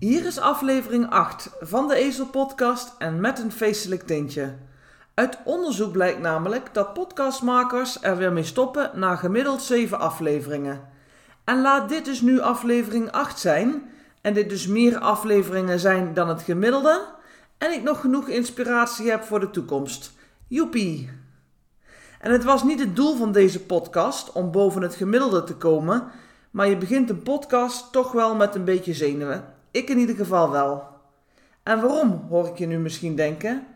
hier is aflevering 8 van de Ezel Podcast en met een feestelijk tintje. Uit onderzoek blijkt namelijk dat podcastmakers er weer mee stoppen na gemiddeld 7 afleveringen. En laat dit dus nu aflevering 8 zijn, en dit dus meer afleveringen zijn dan het gemiddelde, en ik nog genoeg inspiratie heb voor de toekomst. Joepie! En het was niet het doel van deze podcast om boven het gemiddelde te komen, maar je begint een podcast toch wel met een beetje zenuwen. Ik in ieder geval wel. En waarom, hoor ik je nu misschien denken?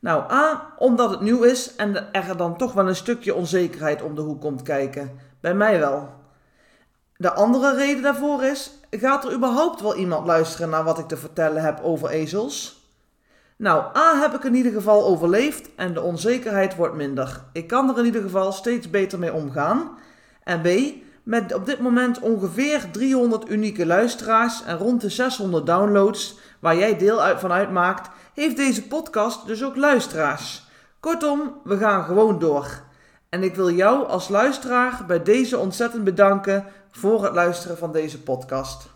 Nou, A, omdat het nieuw is en er dan toch wel een stukje onzekerheid om de hoek komt kijken. Bij mij wel. De andere reden daarvoor is: gaat er überhaupt wel iemand luisteren naar wat ik te vertellen heb over ezels? Nou, A heb ik in ieder geval overleefd en de onzekerheid wordt minder. Ik kan er in ieder geval steeds beter mee omgaan. En B, met op dit moment ongeveer 300 unieke luisteraars en rond de 600 downloads, waar jij deel van uitmaakt, heeft deze podcast dus ook luisteraars. Kortom, we gaan gewoon door. En ik wil jou als luisteraar bij deze ontzettend bedanken voor het luisteren van deze podcast.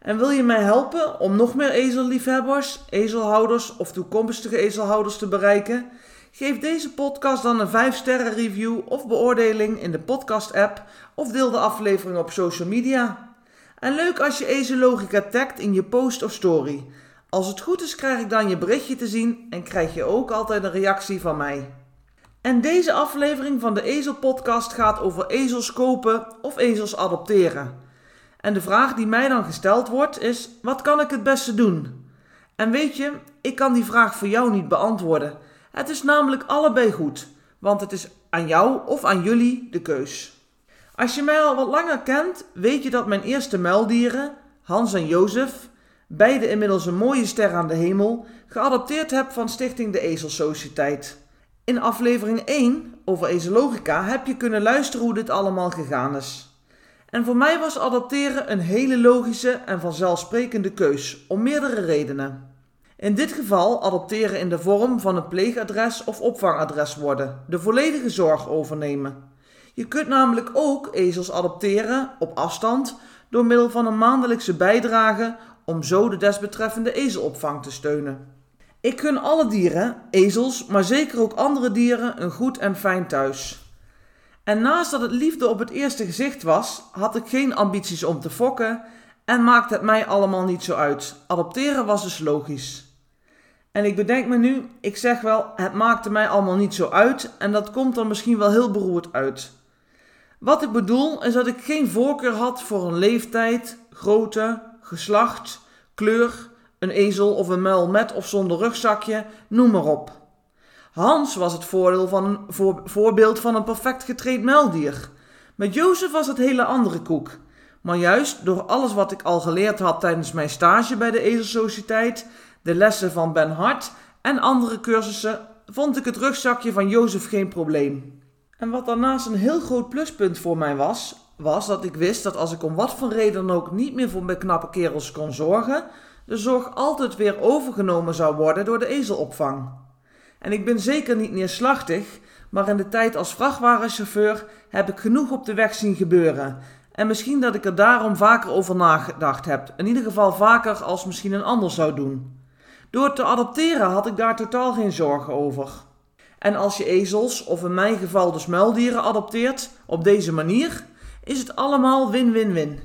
En wil je mij helpen om nog meer ezelliefhebbers, ezelhouders of toekomstige ezelhouders te bereiken? Geef deze podcast dan een 5-sterren review of beoordeling in de podcast-app of deel de aflevering op social media. En leuk als je Ezelogica tagt in je post of story. Als het goed is, krijg ik dan je berichtje te zien en krijg je ook altijd een reactie van mij. En deze aflevering van de Ezel Podcast gaat over ezels kopen of ezels adopteren. En de vraag die mij dan gesteld wordt is: wat kan ik het beste doen? En weet je, ik kan die vraag voor jou niet beantwoorden. Het is namelijk allebei goed, want het is aan jou of aan jullie de keus. Als je mij al wat langer kent, weet je dat mijn eerste muildieren, Hans en Jozef, beide inmiddels een mooie ster aan de hemel, geadopteerd heb van Stichting de Ezelsociëteit. In aflevering 1 over ezelogica heb je kunnen luisteren hoe dit allemaal gegaan is. En voor mij was adopteren een hele logische en vanzelfsprekende keus, om meerdere redenen. In dit geval adopteren in de vorm van een pleegadres of opvangadres worden, de volledige zorg overnemen. Je kunt namelijk ook ezels adopteren op afstand door middel van een maandelijkse bijdrage om zo de desbetreffende ezelopvang te steunen. Ik gun alle dieren, ezels, maar zeker ook andere dieren, een goed en fijn thuis. En naast dat het liefde op het eerste gezicht was, had ik geen ambities om te fokken en maakte het mij allemaal niet zo uit. Adopteren was dus logisch. En ik bedenk me nu, ik zeg wel, het maakte mij allemaal niet zo uit en dat komt er misschien wel heel beroerd uit. Wat ik bedoel is dat ik geen voorkeur had voor een leeftijd, grootte, geslacht, kleur, een ezel of een muil met of zonder rugzakje, noem maar op. Hans was het van voorbeeld van een perfect getraind muildier. Met Jozef was het hele andere koek. Maar juist door alles wat ik al geleerd had tijdens mijn stage bij de Ezelsociëteit, de lessen van Ben Hart en andere cursussen, vond ik het rugzakje van Jozef geen probleem. En wat daarnaast een heel groot pluspunt voor mij was, was dat ik wist dat als ik om wat voor reden ook niet meer voor mijn knappe kerels kon zorgen, de zorg altijd weer overgenomen zou worden door de ezelopvang. En ik ben zeker niet neerslachtig, maar in de tijd als vrachtwagenchauffeur heb ik genoeg op de weg zien gebeuren. En misschien dat ik er daarom vaker over nagedacht heb. In ieder geval vaker als misschien een ander zou doen. Door te adopteren had ik daar totaal geen zorgen over. En als je ezels, of in mijn geval dus muildieren, adopteert op deze manier, is het allemaal win-win-win.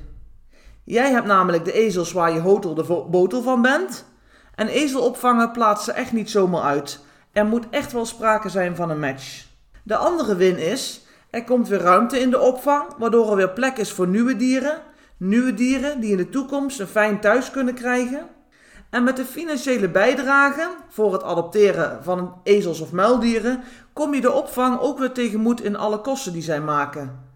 Jij hebt namelijk de ezels waar je hotel de botel van bent. En ezelopvangen plaatst ze echt niet zomaar uit. Er moet echt wel sprake zijn van een match. De andere win is, er komt weer ruimte in de opvang, waardoor er weer plek is voor nieuwe dieren. Nieuwe dieren die in de toekomst een fijn thuis kunnen krijgen. En met de financiële bijdrage voor het adopteren van ezels of muildieren kom je de opvang ook weer tegemoet in alle kosten die zij maken.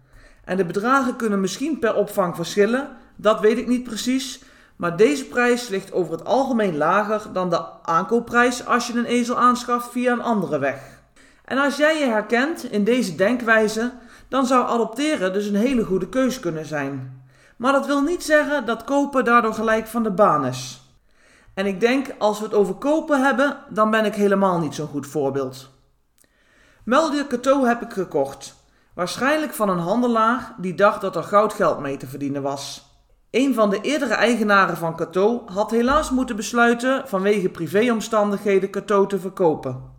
En de bedragen kunnen misschien per opvang verschillen, dat weet ik niet precies, maar deze prijs ligt over het algemeen lager dan de aankoopprijs als je een ezel aanschaft via een andere weg. En als jij je herkent in deze denkwijze, dan zou adopteren dus een hele goede keus kunnen zijn. Maar dat wil niet zeggen dat kopen daardoor gelijk van de baan is. En ik denk, als we het over kopen hebben, dan ben ik helemaal niet zo'n goed voorbeeld. Meldier Cateau heb ik gekocht. Waarschijnlijk van een handelaar die dacht dat er goud geld mee te verdienen was. Een van de eerdere eigenaren van Cateau had helaas moeten besluiten vanwege privéomstandigheden Cateau te verkopen.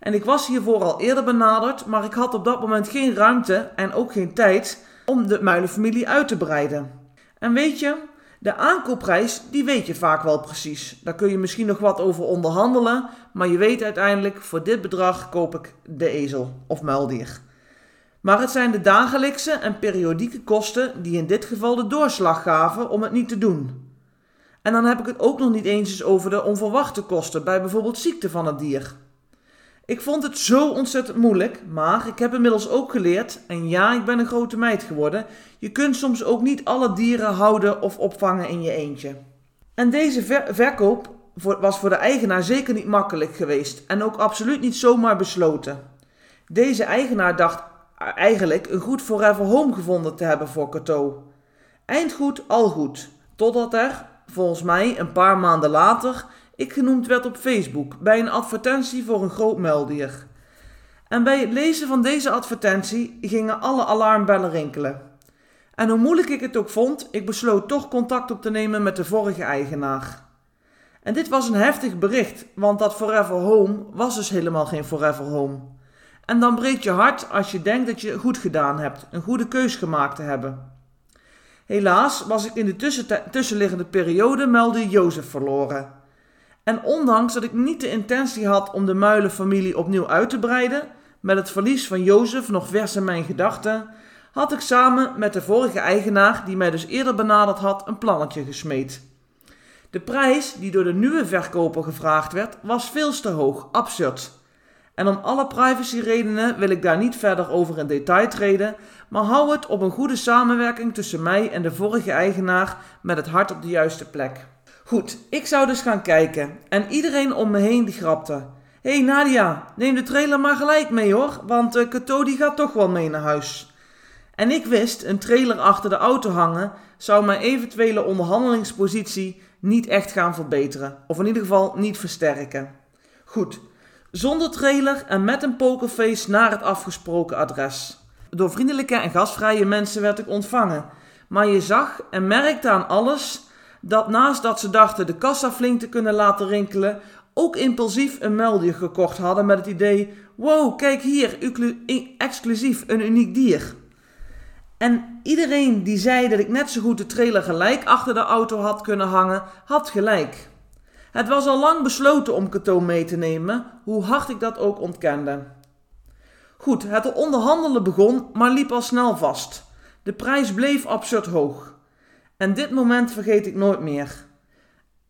En ik was hiervoor al eerder benaderd, maar ik had op dat moment geen ruimte en ook geen tijd om de muilenfamilie uit te breiden. En weet je, de aankoopprijs, die weet je vaak wel precies. Daar kun je misschien nog wat over onderhandelen, maar je weet uiteindelijk, voor dit bedrag koop ik de ezel of muildier. Maar het zijn de dagelijkse en periodieke kosten die in dit geval de doorslag gaven om het niet te doen. En dan heb ik het ook nog niet eens over de onverwachte kosten bij bijvoorbeeld ziekte van het dier. Ik vond het zo ontzettend moeilijk, maar ik heb inmiddels ook geleerd, en ja, ik ben een grote meid geworden, je kunt soms ook niet alle dieren houden of opvangen in je eentje. En deze verkoop was voor de eigenaar zeker niet makkelijk geweest en ook absoluut niet zomaar besloten. Deze eigenaar dacht eigenlijk een goed forever home gevonden te hebben voor Cateau. Eindgoed, al goed, totdat er, volgens mij een paar maanden later, ik genoemd werd op Facebook bij een advertentie voor een groot muildier. En bij het lezen van deze advertentie gingen alle alarmbellen rinkelen. En hoe moeilijk ik het ook vond, ik besloot toch contact op te nemen met de vorige eigenaar. En dit was een heftig bericht, want dat Forever Home was dus helemaal geen Forever Home. En dan breekt je hart als je denkt dat je goed gedaan hebt, een goede keus gemaakt te hebben. Helaas was ik in de tussenliggende periode meldde Jozef verloren. En ondanks dat ik niet de intentie had om de muilenfamilie opnieuw uit te breiden, met het verlies van Jozef nog vers in mijn gedachten, had ik samen met de vorige eigenaar, die mij dus eerder benaderd had, een plannetje gesmeed. De prijs die door de nieuwe verkoper gevraagd werd, was veel te hoog, absurd. En om alle privacyredenen wil ik daar niet verder over in detail treden, maar hou het op een goede samenwerking tussen mij en de vorige eigenaar met het hart op de juiste plek. Goed, ik zou dus gaan kijken en iedereen om me heen die grapte. Hé hey Nadia, neem de trailer maar gelijk mee hoor, want uh, Kato die gaat toch wel mee naar huis. En ik wist, een trailer achter de auto hangen zou mijn eventuele onderhandelingspositie niet echt gaan verbeteren, of in ieder geval niet versterken. Goed, zonder trailer en met een pokerface naar het afgesproken adres. Door vriendelijke en gastvrije mensen werd ik ontvangen, maar je zag en merkte aan alles dat naast dat ze dachten de kassa flink te kunnen laten rinkelen, ook impulsief een meldier gekocht hadden met het idee: wow, kijk hier, exclusief een uniek dier. En iedereen die zei dat ik net zo goed de trailer gelijk achter de auto had kunnen hangen, had gelijk. Het was al lang besloten om Cato mee te nemen, hoe hard ik dat ook ontkende. Goed, het onderhandelen begon, maar liep al snel vast. De prijs bleef absurd hoog. En dit moment vergeet ik nooit meer.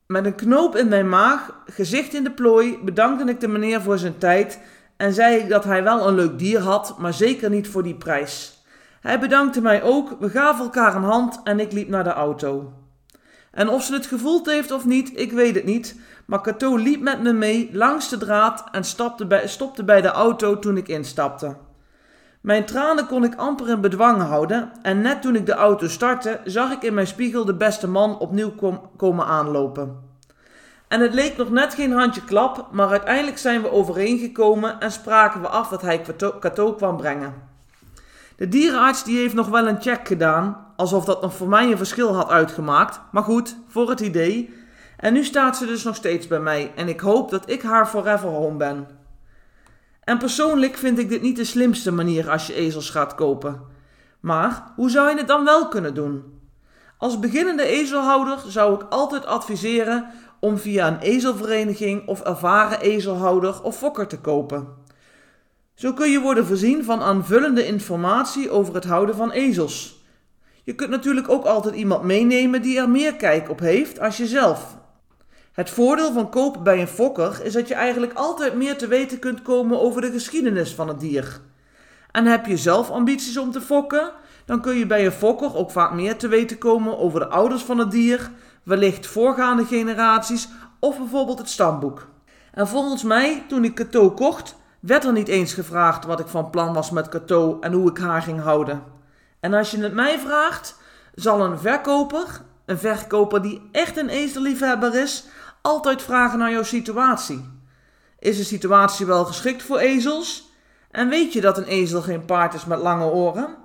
Met een knoop in mijn maag, gezicht in de plooi, bedankte ik de meneer voor zijn tijd en zei ik dat hij wel een leuk dier had, maar zeker niet voor die prijs. Hij bedankte mij ook, we gaven elkaar een hand en ik liep naar de auto. En of ze het gevoeld heeft of niet, ik weet het niet, maar Cato liep met me mee langs de draad en bij, stopte bij de auto toen ik instapte. Mijn tranen kon ik amper in bedwang houden en net toen ik de auto startte, zag ik in mijn spiegel de beste man opnieuw komen aanlopen. En het leek nog net geen handje klap, maar uiteindelijk zijn we overeengekomen en spraken we af dat hij Cato kwam brengen. De dierenarts die heeft nog wel een check gedaan, alsof dat nog voor mij een verschil had uitgemaakt, maar goed, voor het idee. En nu staat ze dus nog steeds bij mij en ik hoop dat ik haar forever home ben. En persoonlijk vind ik dit niet de slimste manier als je ezels gaat kopen. Maar hoe zou je het dan wel kunnen doen? Als beginnende ezelhouder zou ik altijd adviseren om via een ezelvereniging of ervaren ezelhouder of fokker te kopen. Zo kun je worden voorzien van aanvullende informatie over het houden van ezels. Je kunt natuurlijk ook altijd iemand meenemen die er meer kijk op heeft als jezelf. Het voordeel van kopen bij een fokker is dat je eigenlijk altijd meer te weten kunt komen over de geschiedenis van het dier. En heb je zelf ambities om te fokken, dan kun je bij een fokker ook vaak meer te weten komen over de ouders van het dier, wellicht voorgaande generaties of bijvoorbeeld het stamboek. En volgens mij, toen ik Cato kocht, werd er niet eens gevraagd wat ik van plan was met Cato en hoe ik haar ging houden. En als je het mij vraagt, zal een verkoper, een verkoper die echt een ezelliefhebber is, altijd vragen naar jouw situatie. Is de situatie wel geschikt voor ezels? En weet je dat een ezel geen paard is met lange oren?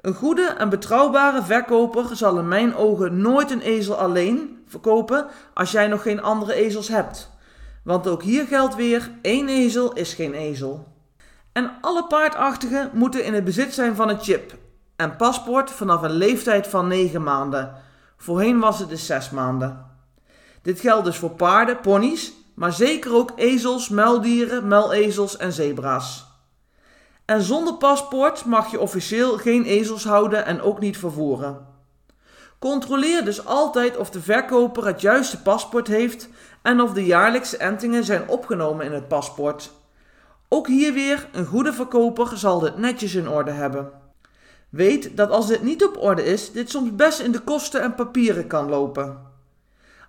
Een goede en betrouwbare verkoper zal in mijn ogen nooit een ezel alleen verkopen als jij nog geen andere ezels hebt. Want ook hier geldt weer: één ezel is geen ezel. En alle paardachtigen moeten in het bezit zijn van een chip en paspoort vanaf een leeftijd van 9 maanden. Voorheen was het dus 6 maanden. Dit geldt dus voor paarden, ponies, maar zeker ook ezels, muildieren, muilezels en zebra's. En zonder paspoort mag je officieel geen ezels houden en ook niet vervoeren. Controleer dus altijd of de verkoper het juiste paspoort heeft en of de jaarlijkse entingen zijn opgenomen in het paspoort. Ook hier weer, een goede verkoper zal dit netjes in orde hebben. Weet dat als dit niet op orde is, dit soms best in de kosten en papieren kan lopen.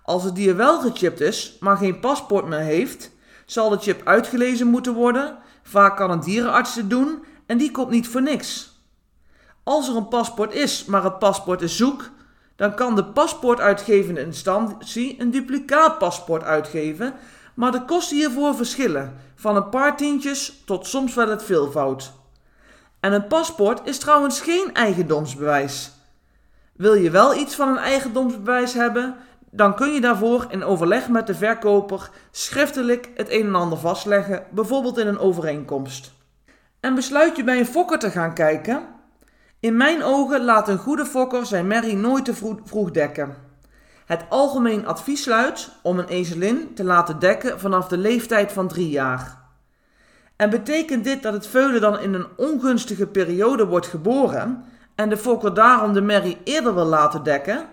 Als het dier wel gechipt is, maar geen paspoort meer heeft, zal de chip uitgelezen moeten worden. Vaak kan een dierenarts dit doen en die komt niet voor niks. Als er een paspoort is, maar het paspoort is zoek, dan kan de paspoortuitgevende instantie een duplicaat paspoort uitgeven, maar de kosten hiervoor verschillen, van een paar tientjes tot soms wel het veelvoud. En een paspoort is trouwens geen eigendomsbewijs. Wil je wel iets van een eigendomsbewijs hebben, dan kun je daarvoor in overleg met de verkoper schriftelijk het een en ander vastleggen, bijvoorbeeld in een overeenkomst. En besluit je bij een fokker te gaan kijken? In mijn ogen laat een goede fokker zijn merrie nooit te vroeg dekken. Het algemeen advies luidt om een ezelin te laten dekken vanaf de leeftijd van drie jaar. En betekent dit dat het veulen dan in een ongunstige periode wordt geboren en de fokker daarom de merrie eerder wil laten dekken?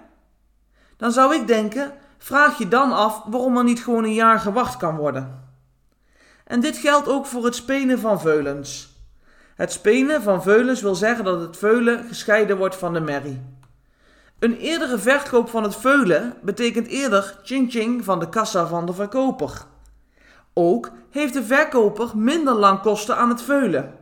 Dan zou ik denken, vraag je dan af waarom er niet gewoon een jaar gewacht kan worden. En dit geldt ook voor het spenen van veulens. Het spenen van veulens wil zeggen dat het veulen gescheiden wordt van de merrie. Een eerdere verkoop van het veulen betekent eerder ching-ching van de kassa van de verkoper. Ook heeft de verkoper minder lang kosten aan het veulen.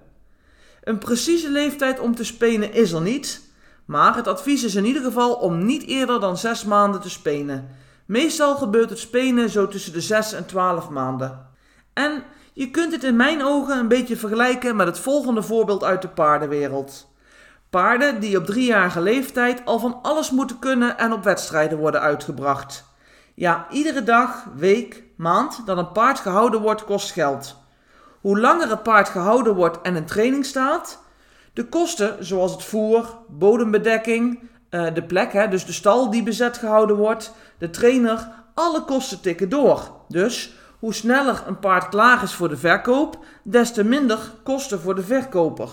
Een precieze leeftijd om te spenen is er niet, maar het advies is in ieder geval om niet eerder dan 6 maanden te spenen. Meestal gebeurt het spenen zo tussen de 6 en 12 maanden. En je kunt het in mijn ogen een beetje vergelijken met het volgende voorbeeld uit de paardenwereld. Paarden die op driejarige leeftijd al van alles moeten kunnen en op wedstrijden worden uitgebracht. Ja, iedere dag, week, maand dat een paard gehouden wordt kost geld. Hoe langer het paard gehouden wordt en in training staat, de kosten zoals het voer, bodembedekking, eh, de plek, hè, dus de stal die bezet gehouden wordt, de trainer, alle kosten tikken door. Dus hoe sneller een paard klaar is voor de verkoop, des te minder kosten voor de verkoper.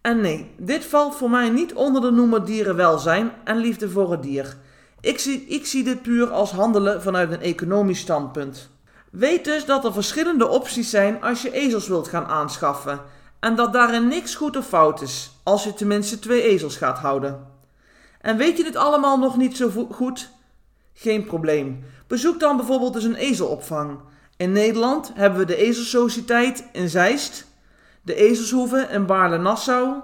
En nee, dit valt voor mij niet onder de noemer dierenwelzijn en liefde voor het dier. Ik zie, ik zie dit puur als handelen vanuit een economisch standpunt. Weet dus dat er verschillende opties zijn als je ezels wilt gaan aanschaffen. En dat daarin niks goed of fout is, als je tenminste twee ezels gaat houden. En weet je dit allemaal nog niet zo goed? Geen probleem. Bezoek dan bijvoorbeeld eens een ezelopvang. In Nederland hebben we de Ezelsociëteit in Zeist, de Ezelshoeve in Baarle-Nassau,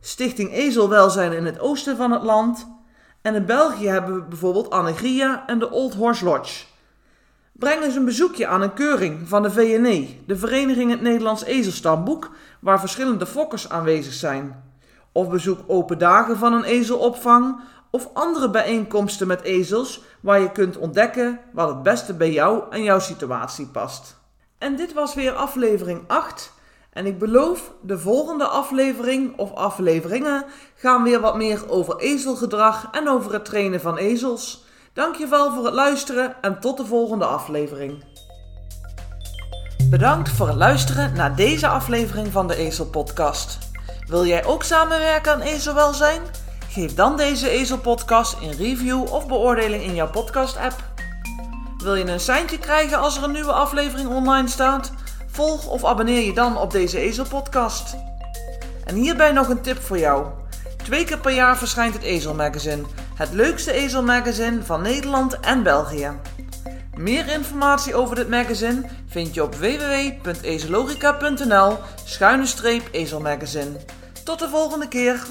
Stichting Ezelwelzijn in het oosten van het land en in België hebben we bijvoorbeeld Annegria en de Old Horse Lodge. Breng eens een bezoekje aan een keuring van de VNE, de Vereniging het Nederlands Ezelstamboek, waar verschillende fokkers aanwezig zijn. Of bezoek open dagen van een ezelopvang of andere bijeenkomsten met ezels waar je kunt ontdekken wat het beste bij jou en jouw situatie past. En dit was weer aflevering 8. En ik beloof, de volgende aflevering of afleveringen gaan weer wat meer over ezelgedrag en over het trainen van ezels. Dankjewel voor het luisteren en tot de volgende aflevering. Bedankt voor het luisteren naar deze aflevering van de Ezel Podcast. Wil jij ook samenwerken aan ezelwelzijn? Geef dan deze Ezel-podcast een review of beoordeling in jouw podcast-app. Wil je een seintje krijgen als er een nieuwe aflevering online staat? Volg of abonneer je dan op deze Ezel-podcast. En hierbij nog een tip voor jou. Twee keer per jaar verschijnt het Ezel Magazine het leukste ezelmagazine van Nederland en België. Meer informatie over dit magazine vind je op www.ezelogica.nl schuine ezelmagazine. Tot de volgende keer!